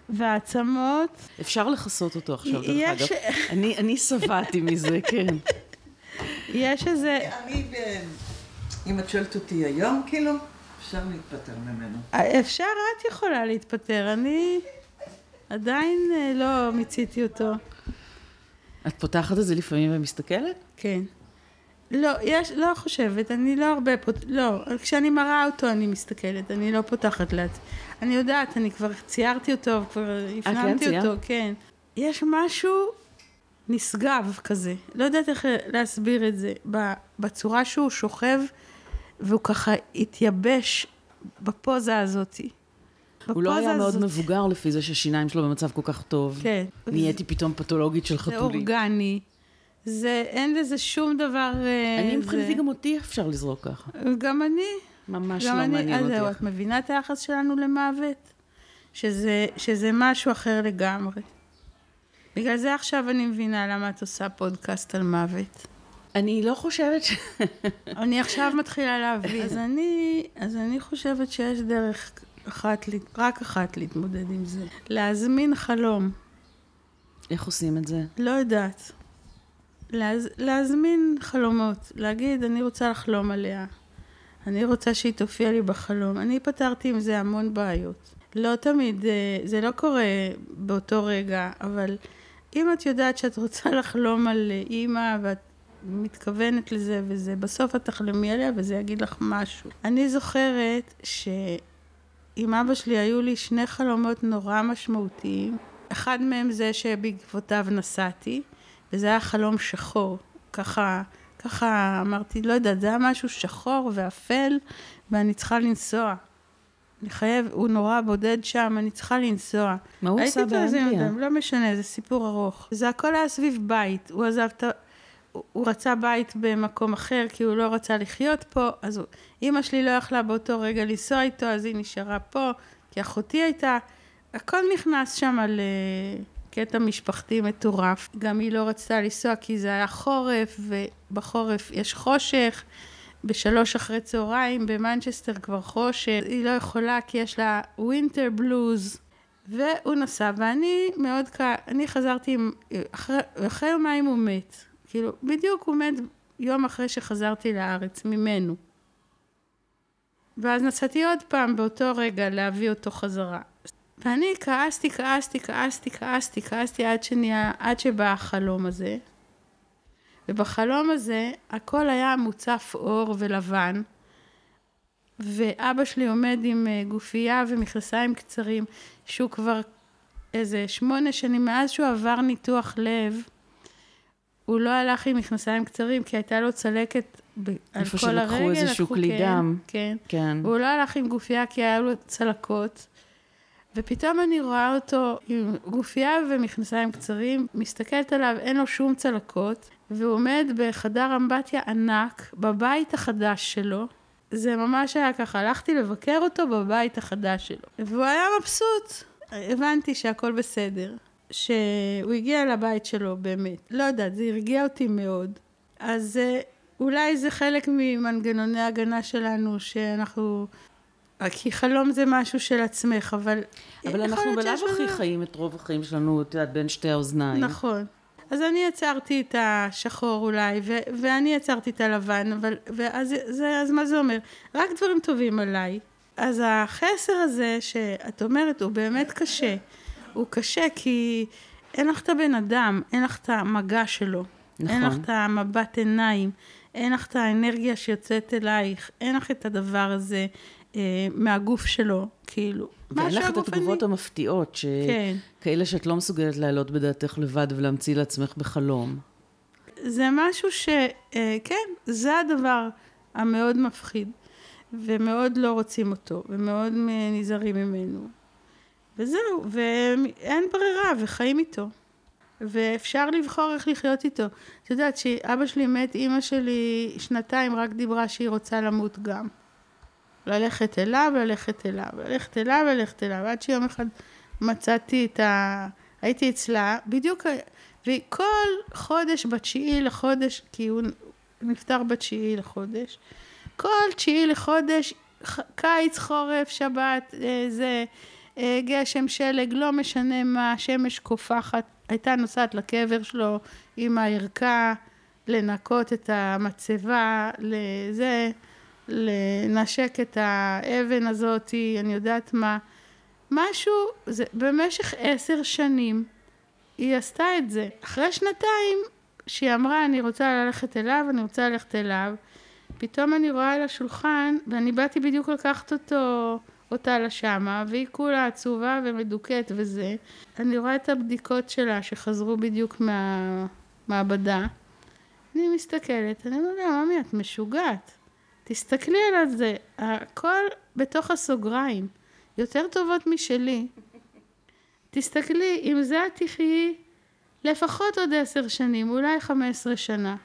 והעצמות. אפשר לכסות אותו עכשיו, דרך יש- אגב. אני, אני שבעתי מזה, כן. *laughs* יש איזה... אני, ב- אם את שואלת אותי היום, כאילו, אפשר להתפטר ממנו. אפשר, את יכולה להתפטר, אני עדיין אה, לא מיציתי אותו. את פותחת את זה לפעמים ומסתכלת? כן. לא, יש, לא חושבת, אני לא הרבה פות... לא, כשאני מראה אותו אני מסתכלת, אני לא פותחת לעצמי. אני יודעת, אני כבר ציירתי אותו, כבר הפנמתי ציירת? אותו, כן. יש משהו נשגב כזה, לא יודעת איך להסביר את זה, בצורה שהוא שוכב, והוא ככה התייבש בפוזה הזאתי. הוא לא היה מאוד הזאת. מבוגר לפי זה שהשיניים שלו במצב כל כך טוב. כן. נהייתי פתאום פתולוגית של זה חתולים. אורגני. זה, אין לזה שום דבר... אה, אני זה- מבחינתי גם אותי אפשר לזרוק ככה. גם אני. ממש גם לא אני, מעניין אז זהו, אותי. את מבינה את היחס שלנו למוות? שזה, שזה משהו אחר לגמרי. בגלל זה עכשיו אני מבינה למה את עושה פודקאסט על מוות. אני לא חושבת ש... *laughs* אני עכשיו מתחילה להבין. אז אני, *laughs* אז אני חושבת שיש דרך אחת, רק אחת להתמודד עם זה. להזמין חלום. איך עושים את זה? לא יודעת. להז... להזמין חלומות, להגיד, אני רוצה לחלום עליה. אני רוצה שהיא תופיע לי בחלום. אני פתרתי עם זה המון בעיות. לא תמיד, אה, זה לא קורה באותו רגע, אבל אם את יודעת שאת רוצה *laughs* לחלום על אה, אימא ואת מתכוונת לזה וזה, בסוף את תחלמי עליה וזה יגיד לך משהו. אני זוכרת שעם אבא שלי היו לי שני חלומות נורא משמעותיים. אחד מהם זה שבעקבותיו נסעתי, וזה היה חלום שחור. ככה, ככה אמרתי, לא יודעת, זה היה משהו שחור ואפל, ואני צריכה לנסוע. אני חייב, הוא נורא בודד שם, אני צריכה לנסוע. מה הוא עשה באנגליה? יום, לא משנה, זה סיפור ארוך. זה הכל היה סביב בית. הוא עזב את ה... הוא- הוא רצה בית במקום אחר, כי הוא לא רצה לחיות פה, אז הוא... אימא שלי לא יכלה באותו רגע לנסוע איתו, אז היא נשארה פה, כי אחותי הייתה... הכל נכנס שם לקטע משפחתי מטורף. גם היא לא רצתה לנסוע כי זה היה חורף, ובחורף יש חושך. בשלוש אחרי צהריים במנצ'סטר כבר חושך, היא לא יכולה כי יש לה ווינטר בלוז, והוא נסע, ואני מאוד קל, אני חזרתי, עם- אחרי, אחרי יומיים הוא מת, כאילו, בדיוק הוא מת יום אחרי שחזרתי לארץ, ממנו. ואז נסעתי עוד פעם באותו רגע להביא אותו חזרה. ואני כעסתי, כעסתי, כעסתי, כעסתי, כעסתי עד שנהיה, עד שבא החלום הזה. ובחלום הזה הכל היה מוצף אור ולבן, ואבא שלי עומד עם אה, גופייה ומכנסיים קצרים, שהוא כבר איזה שמונה שנים מאז שהוא עבר ניתוח לב, הוא לא הלך עם מכנסיים קצרים, כי הייתה לו צלקת ב- על איפה כל שלקחו הרגל. איזשהו לקחו- כלי כן, דם. כן. כן. הוא לא הלך עם גופייה כי היה לו צלקות. ופתאום אני רואה אותו עם גופייה ומכנסיים קצרים, מסתכלת עליו, אין לו שום צלקות, והוא עומד בחדר אמבטיה ענק, בבית החדש שלו. זה ממש היה ככה, הלכתי לבקר אותו בבית החדש שלו. והוא היה מבסוט. הבנתי שהכל בסדר. שהוא הגיע לבית שלו באמת. לא יודעת, זה הרגיע אותי מאוד. אז אה, אולי זה חלק ממנגנוני ההגנה שלנו, שאנחנו... כי חלום זה משהו של עצמך, אבל... אבל אנחנו בלאו הכי חיים את רוב החיים שלנו, את יודעת, בין שתי האוזניים. נכון. אז אני יצרתי את השחור אולי, ו- ואני יצרתי את הלבן, אבל... ואז זה, אז מה זה אומר? רק דברים טובים עליי. אז החסר הזה שאת אומרת, הוא באמת קשה. הוא קשה כי אין לך את הבן אדם, אין לך את המגע שלו. נכון. אין לך את המבט עיניים, אין לך את האנרגיה שיוצאת אלייך, אין לך את הדבר הזה אה, מהגוף שלו, כאילו. ואין לך את. התגובות המפתיעות, ש... כן. כאלה שאת לא מסוגלת להעלות בדעתך לבד ולהמציא לעצמך בחלום. זה משהו ש... אה, כן, זה הדבר המאוד מפחיד, ומאוד לא רוצים אותו, ומאוד נזהרים ממנו. וזהו, ואין ברירה, וחיים איתו. ואפשר לבחור איך לחיות איתו. את יודעת, כשאבא שלי מת, אימא שלי שנתיים רק דיברה שהיא רוצה למות גם. ללכת אליו, ללכת אליו, ללכת אליו, ללכת אליו, עד שיום אחד מצאתי את ה... הייתי אצלה, בדיוק, וכל חודש בתשיעי לחודש, כי הוא נפטר בתשיעי לחודש, כל תשיעי לחודש, קיץ, חורף, שבת, אה, זה, אה, גשם, שלג, לא משנה מה, שמש קופחת, הייתה נוסעת לקבר שלו עם הערכה, לנקות את המצבה, לזה, לנשק את האבן הזאת, אני יודעת מה. משהו, זה, במשך עשר שנים היא עשתה את זה. אחרי שנתיים, שהיא אמרה, אני רוצה ללכת אליו, אני רוצה ללכת אליו, פתאום אני רואה על השולחן, ואני באתי בדיוק לקחת אותו, אותה לשמה, והיא כולה עצובה ומדוכאת וזה. אני רואה את הבדיקות שלה שחזרו בדיוק מהמעבדה. אני מסתכלת, אני אומרת לה, ממי, את משוגעת. תסתכלי על זה, הכל בתוך הסוגריים, יותר טובות משלי. תסתכלי, עם זה את תחיי לפחות עוד עשר שנים, אולי חמש עשרה שנה.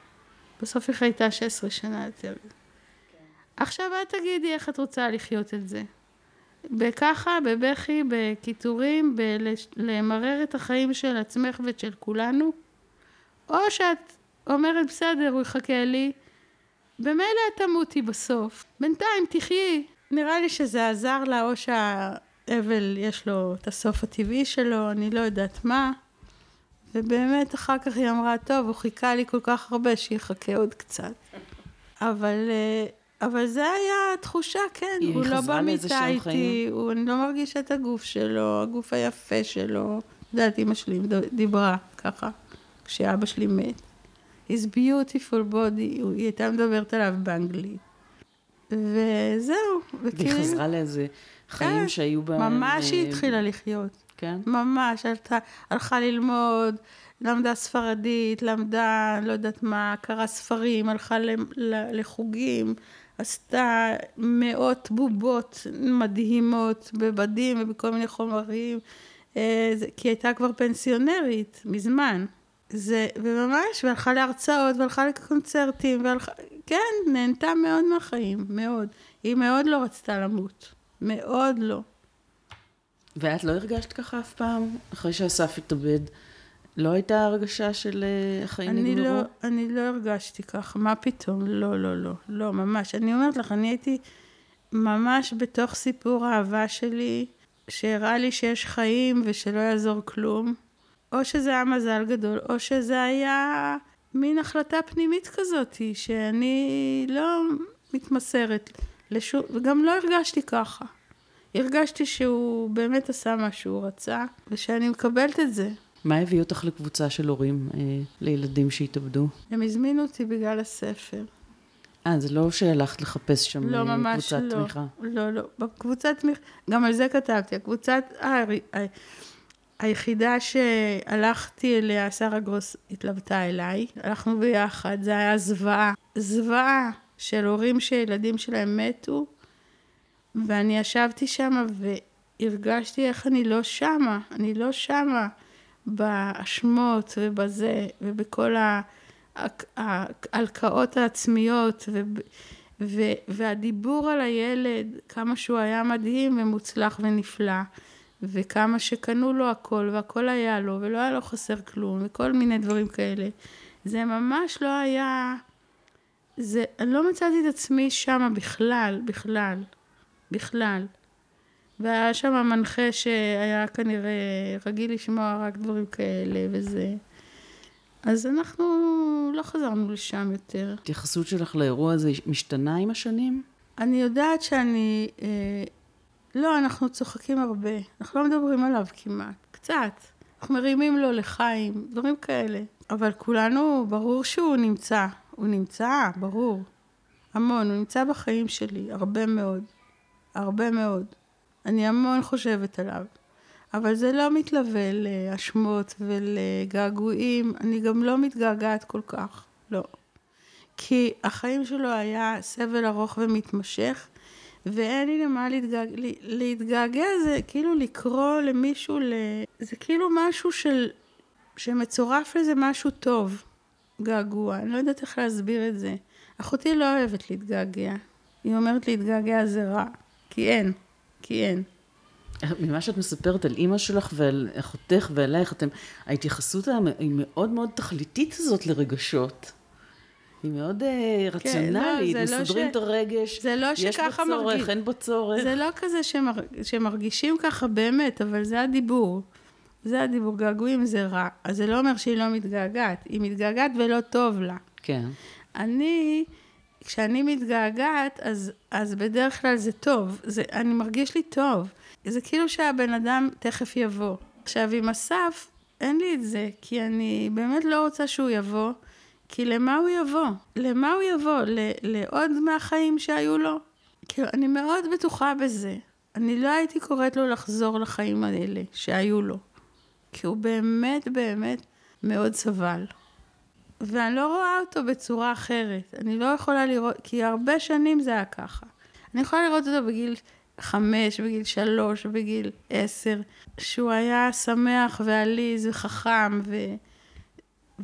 בסוף היא חייתה שש עשרה שנה יותר. עכשיו את תגידי איך את רוצה לחיות את זה. בככה, בבכי, בקיטורים, בלמרר את החיים של עצמך ושל כולנו, או שאת אומרת, בסדר, הוא יחכה לי, במילא את תמותי בסוף. בינתיים תחיי. נראה לי שזה עזר לה, או שהאבל יש לו את הסוף הטבעי שלו, אני לא יודעת מה. ובאמת אחר כך היא אמרה, טוב, הוא חיכה לי כל כך הרבה שיחכה עוד קצת. אבל, אה, אבל זה היה התחושה, כן, הוא לא במיטה איתי? הוא, אני לא מרגישה את הגוף שלו, הגוף היפה שלו. את יודעת, אימא שלי דיברה ככה, כשאבא שלי מת. His beautiful body, היא הייתה מדברת עליו באנגלית. וזהו. והיא וכאילו- חזרה לאיזה חיים כן, שהיו בהם... ממש היא אה, התחילה לחיות. כן? ממש, הלכה, הלכה ללמוד, למדה ספרדית, למדה, לא יודעת מה, קראה ספרים, הלכה לחוגים, עשתה מאות בובות מדהימות בבדים ובכל מיני חומרים, אה, כי הייתה כבר פנסיונרית מזמן. זה, וממש, והלכה להרצאות, והלכה לקונצרטים, והלכה, כן, נהנתה מאוד מהחיים, מאוד. היא מאוד לא רצתה למות. מאוד לא. ואת לא הרגשת ככה אף פעם, אחרי שאסף התאבד? לא הייתה הרגשה של uh, החיים נגמרו? לא, אני לא הרגשתי ככה, מה פתאום? לא, לא, לא, לא, ממש. אני אומרת לך, אני הייתי ממש בתוך סיפור האהבה שלי, שהראה לי שיש חיים ושלא יעזור כלום. או שזה היה מזל גדול, או שזה היה מין החלטה פנימית כזאת, שאני לא מתמסרת לשום, וגם לא הרגשתי ככה. הרגשתי שהוא באמת עשה מה שהוא רצה, ושאני מקבלת את זה. מה הביא אותך לקבוצה של הורים אה, לילדים שהתאבדו? הם הזמינו אותי בגלל הספר. אה, זה לא שהלכת לחפש שם לא, אה, ממש קבוצת לא. תמיכה? לא, לא. בקבוצת תמיכה, גם על זה כתבתי. הקבוצת, אה, ה- היחידה שהלכתי אליה, שרה גרוס התלוותה אליי. הלכנו ביחד, זה היה זוועה. זוועה של הורים שילדים שלהם מתו, ואני ישבתי שם והרגשתי איך אני לא שמה. אני לא שמה. באשמות ובזה, ובכל ההלקאות העצמיות, ו, ו, והדיבור על הילד, כמה שהוא היה מדהים ומוצלח ונפלא, וכמה שקנו לו הכל, והכל היה לו, ולא היה לו חסר כלום, וכל מיני דברים כאלה. זה ממש לא היה... זה, אני לא מצאתי את עצמי שמה בכלל, בכלל, בכלל. והיה שם מנחה שהיה כנראה רגיל לשמוע רק דברים כאלה וזה. אז אנחנו לא חזרנו לשם יותר. התייחסות שלך לאירוע הזה משתנה עם השנים? אני יודעת שאני... אה, לא, אנחנו צוחקים הרבה. אנחנו לא מדברים עליו כמעט. קצת. אנחנו מרימים לו לחיים, דברים כאלה. אבל כולנו, ברור שהוא נמצא. הוא נמצא, ברור. המון. הוא נמצא בחיים שלי, הרבה מאוד. הרבה מאוד. אני המון חושבת עליו. אבל זה לא מתלווה להשמות ולגעגועים, אני גם לא מתגעגעת כל כך, לא. כי החיים שלו היה סבל ארוך ומתמשך, ואין לי למה להתגעגע, להתגעגע זה כאילו לקרוא למישהו, ל... זה כאילו משהו של, שמצורף לזה משהו טוב, געגוע, אני לא יודעת איך להסביר את זה. אחותי לא אוהבת להתגעגע, היא אומרת להתגעגע זה רע, כי אין. כי אין. ממה שאת מספרת על אימא שלך ועל אחותך ועלייך, אתם, ההתייחסות היא מאוד מאוד תכליתית הזאת לרגשות. היא מאוד אה, כן, רציונלית, לא, מסדרים לא את הרגש, זה לא יש בו צורך, מרגיש, אין בו צורך. זה לא כזה שמר, שמרגישים ככה באמת, אבל זה הדיבור. זה הדיבור, געגועים זה רע. אז זה לא אומר שהיא לא מתגעגעת, היא מתגעגעת ולא טוב לה. כן. אני... כשאני מתגעגעת, אז, אז בדרך כלל זה טוב, זה, אני מרגיש לי טוב. זה כאילו שהבן אדם תכף יבוא. עכשיו, עם אסף, אין לי את זה, כי אני באמת לא רוצה שהוא יבוא, כי למה הוא יבוא? למה הוא יבוא? ל, לעוד מהחיים שהיו לו? כאילו, אני מאוד בטוחה בזה. אני לא הייתי קוראת לו לחזור לחיים האלה שהיו לו. כי הוא באמת באמת מאוד סבל. ואני לא רואה אותו בצורה אחרת. אני לא יכולה לראות, כי הרבה שנים זה היה ככה. אני יכולה לראות אותו בגיל חמש, בגיל שלוש, בגיל עשר, שהוא היה שמח ועליז וחכם, ו...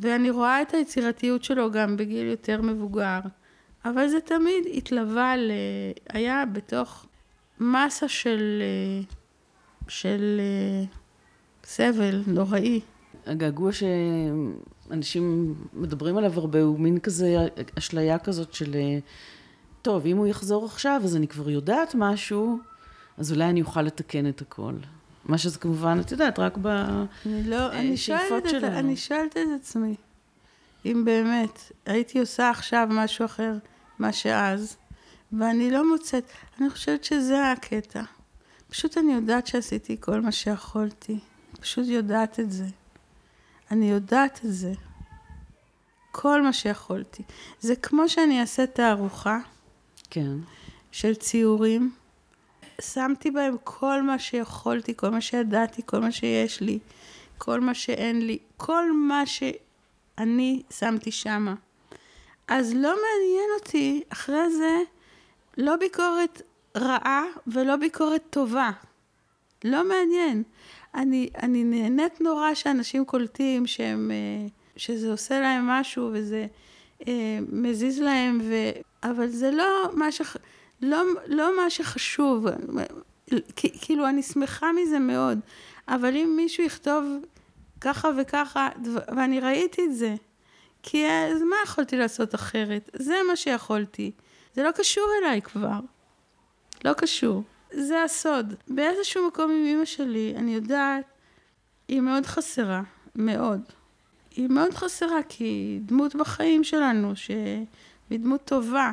ואני רואה את היצירתיות שלו גם בגיל יותר מבוגר. אבל זה תמיד התלווה ל... היה בתוך מסה של... של סבל נוראי. הגעגוע שאנשים מדברים עליו הרבה הוא מין כזה אשליה כזאת של טוב, אם הוא יחזור עכשיו אז אני כבר יודעת משהו, אז אולי אני אוכל לתקן את הכל. מה שזה כמובן, את יודעת, רק בשאיפות לא, שלנו. אני שואלת את עצמי, אם באמת הייתי עושה עכשיו משהו אחר, מה שאז, ואני לא מוצאת, אני חושבת שזה הקטע. פשוט אני יודעת שעשיתי כל מה שיכולתי. פשוט יודעת את זה. אני יודעת את זה. כל מה שיכולתי. זה כמו שאני אעשה תערוכה. כן. של ציורים. שמתי בהם כל מה שיכולתי, כל מה שידעתי, כל מה שיש לי. כל מה שאין לי, כל מה שאני שמתי שמה. אז לא מעניין אותי אחרי זה לא ביקורת רעה ולא ביקורת טובה. לא מעניין. אני, אני נהנית נורא שאנשים קולטים שהם, אה, שזה עושה להם משהו וזה אה, מזיז להם, ו... אבל זה לא מה, ש... לא, לא מה שחשוב. כאילו, אני שמחה מזה מאוד, אבל אם מישהו יכתוב ככה וככה, ואני ראיתי את זה, כי אז מה יכולתי לעשות אחרת? זה מה שיכולתי. זה לא קשור אליי כבר. לא קשור. זה הסוד. באיזשהו מקום עם אמא שלי, אני יודעת, היא מאוד חסרה. מאוד. היא מאוד חסרה, כי היא דמות בחיים שלנו, שהיא דמות טובה.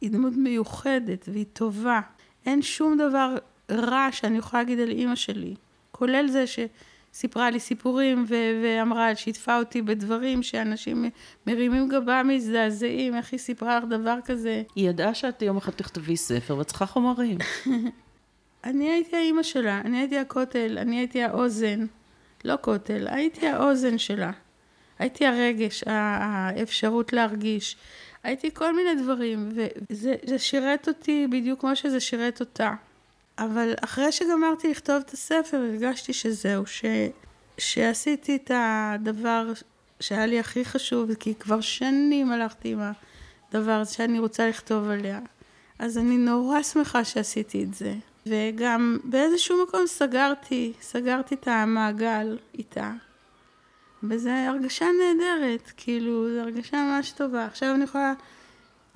היא דמות מיוחדת, והיא טובה. אין שום דבר רע שאני יכולה להגיד על אימא שלי. כולל זה שסיפרה לי סיפורים ו- ואמרה, שיתפה אותי בדברים שאנשים מרימים גבה מזדעזעים, איך היא סיפרה לך דבר כזה. היא ידעה שאת יום אחד תכתבי ספר ואת צריכה חומרים. *laughs* אני הייתי האימא שלה, אני הייתי הכותל, אני הייתי האוזן. לא כותל, הייתי האוזן שלה. הייתי הרגש, האפשרות להרגיש. הייתי כל מיני דברים, וזה שירת אותי בדיוק כמו שזה שירת אותה. אבל אחרי שגמרתי לכתוב את הספר, הרגשתי שזהו, ש, שעשיתי את הדבר שהיה לי הכי חשוב, כי כבר שנים הלכתי עם הדבר הזה שאני רוצה לכתוב עליה. אז אני נורא שמחה שעשיתי את זה. וגם באיזשהו מקום סגרתי, סגרתי את המעגל איתה. וזו הרגשה נהדרת, כאילו, זו הרגשה ממש טובה. עכשיו אני יכולה,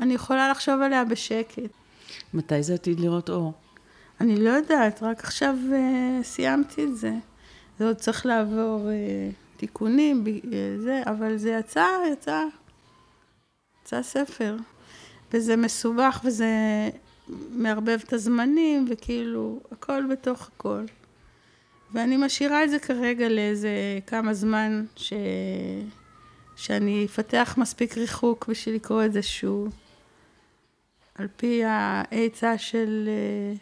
אני יכולה לחשוב עליה בשקט. מתי זה עתיד לראות אור? אני לא יודעת, רק עכשיו uh, סיימתי את זה. זה עוד צריך לעבור uh, תיקונים, uh, זה, אבל זה יצא, יצא, יצא ספר. וזה מסובך וזה מערבב את הזמנים, וכאילו, הכל בתוך הכל. ואני משאירה את זה כרגע לאיזה כמה זמן ש... שאני אפתח מספיק ריחוק בשביל לקרוא את זה שוב. על פי העצה של uh,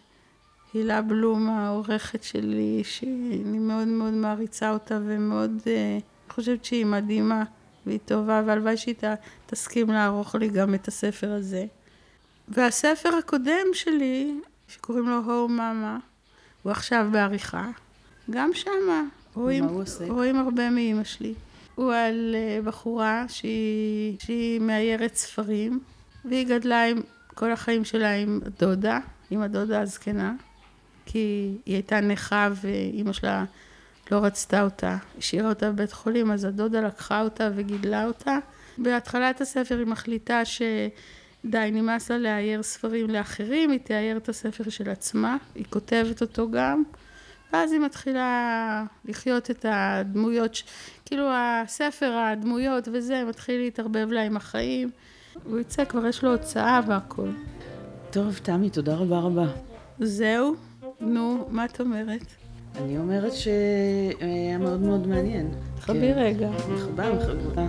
הילה בלום, העורכת שלי, שאני מאוד מאוד מעריצה אותה ומאוד uh, חושבת שהיא מדהימה והיא טובה, והלוואי שהיא תסכים לערוך לי גם את הספר הזה. והספר הקודם שלי, שקוראים לו הו מאמה, הוא עכשיו בעריכה. גם שמה רואים, רואים הרבה מאימא שלי. הוא על uh, בחורה שהיא, שהיא מאיירת ספרים, והיא גדלה עם כל החיים שלה עם דודה, עם הדודה הזקנה, כי היא הייתה נכה ואימא שלה לא רצתה אותה, השאירה אותה בבית חולים, אז הדודה לקחה אותה וגידלה אותה. בהתחלת הספר היא מחליטה שדי, נמאס לה לאייר ספרים לאחרים, היא תאייר את הספר של עצמה, היא כותבת אותו גם. ואז היא מתחילה לחיות את הדמויות, כאילו הספר, הדמויות וזה, מתחיל להתערבב לה עם החיים. הוא יצא, כבר יש לו הוצאה והכל. טוב, תמי, תודה רבה רבה. זהו? נו, מה את אומרת? אני אומרת שהיה מאוד מאוד מעניין. חבי רגע. מחבה, מחבה.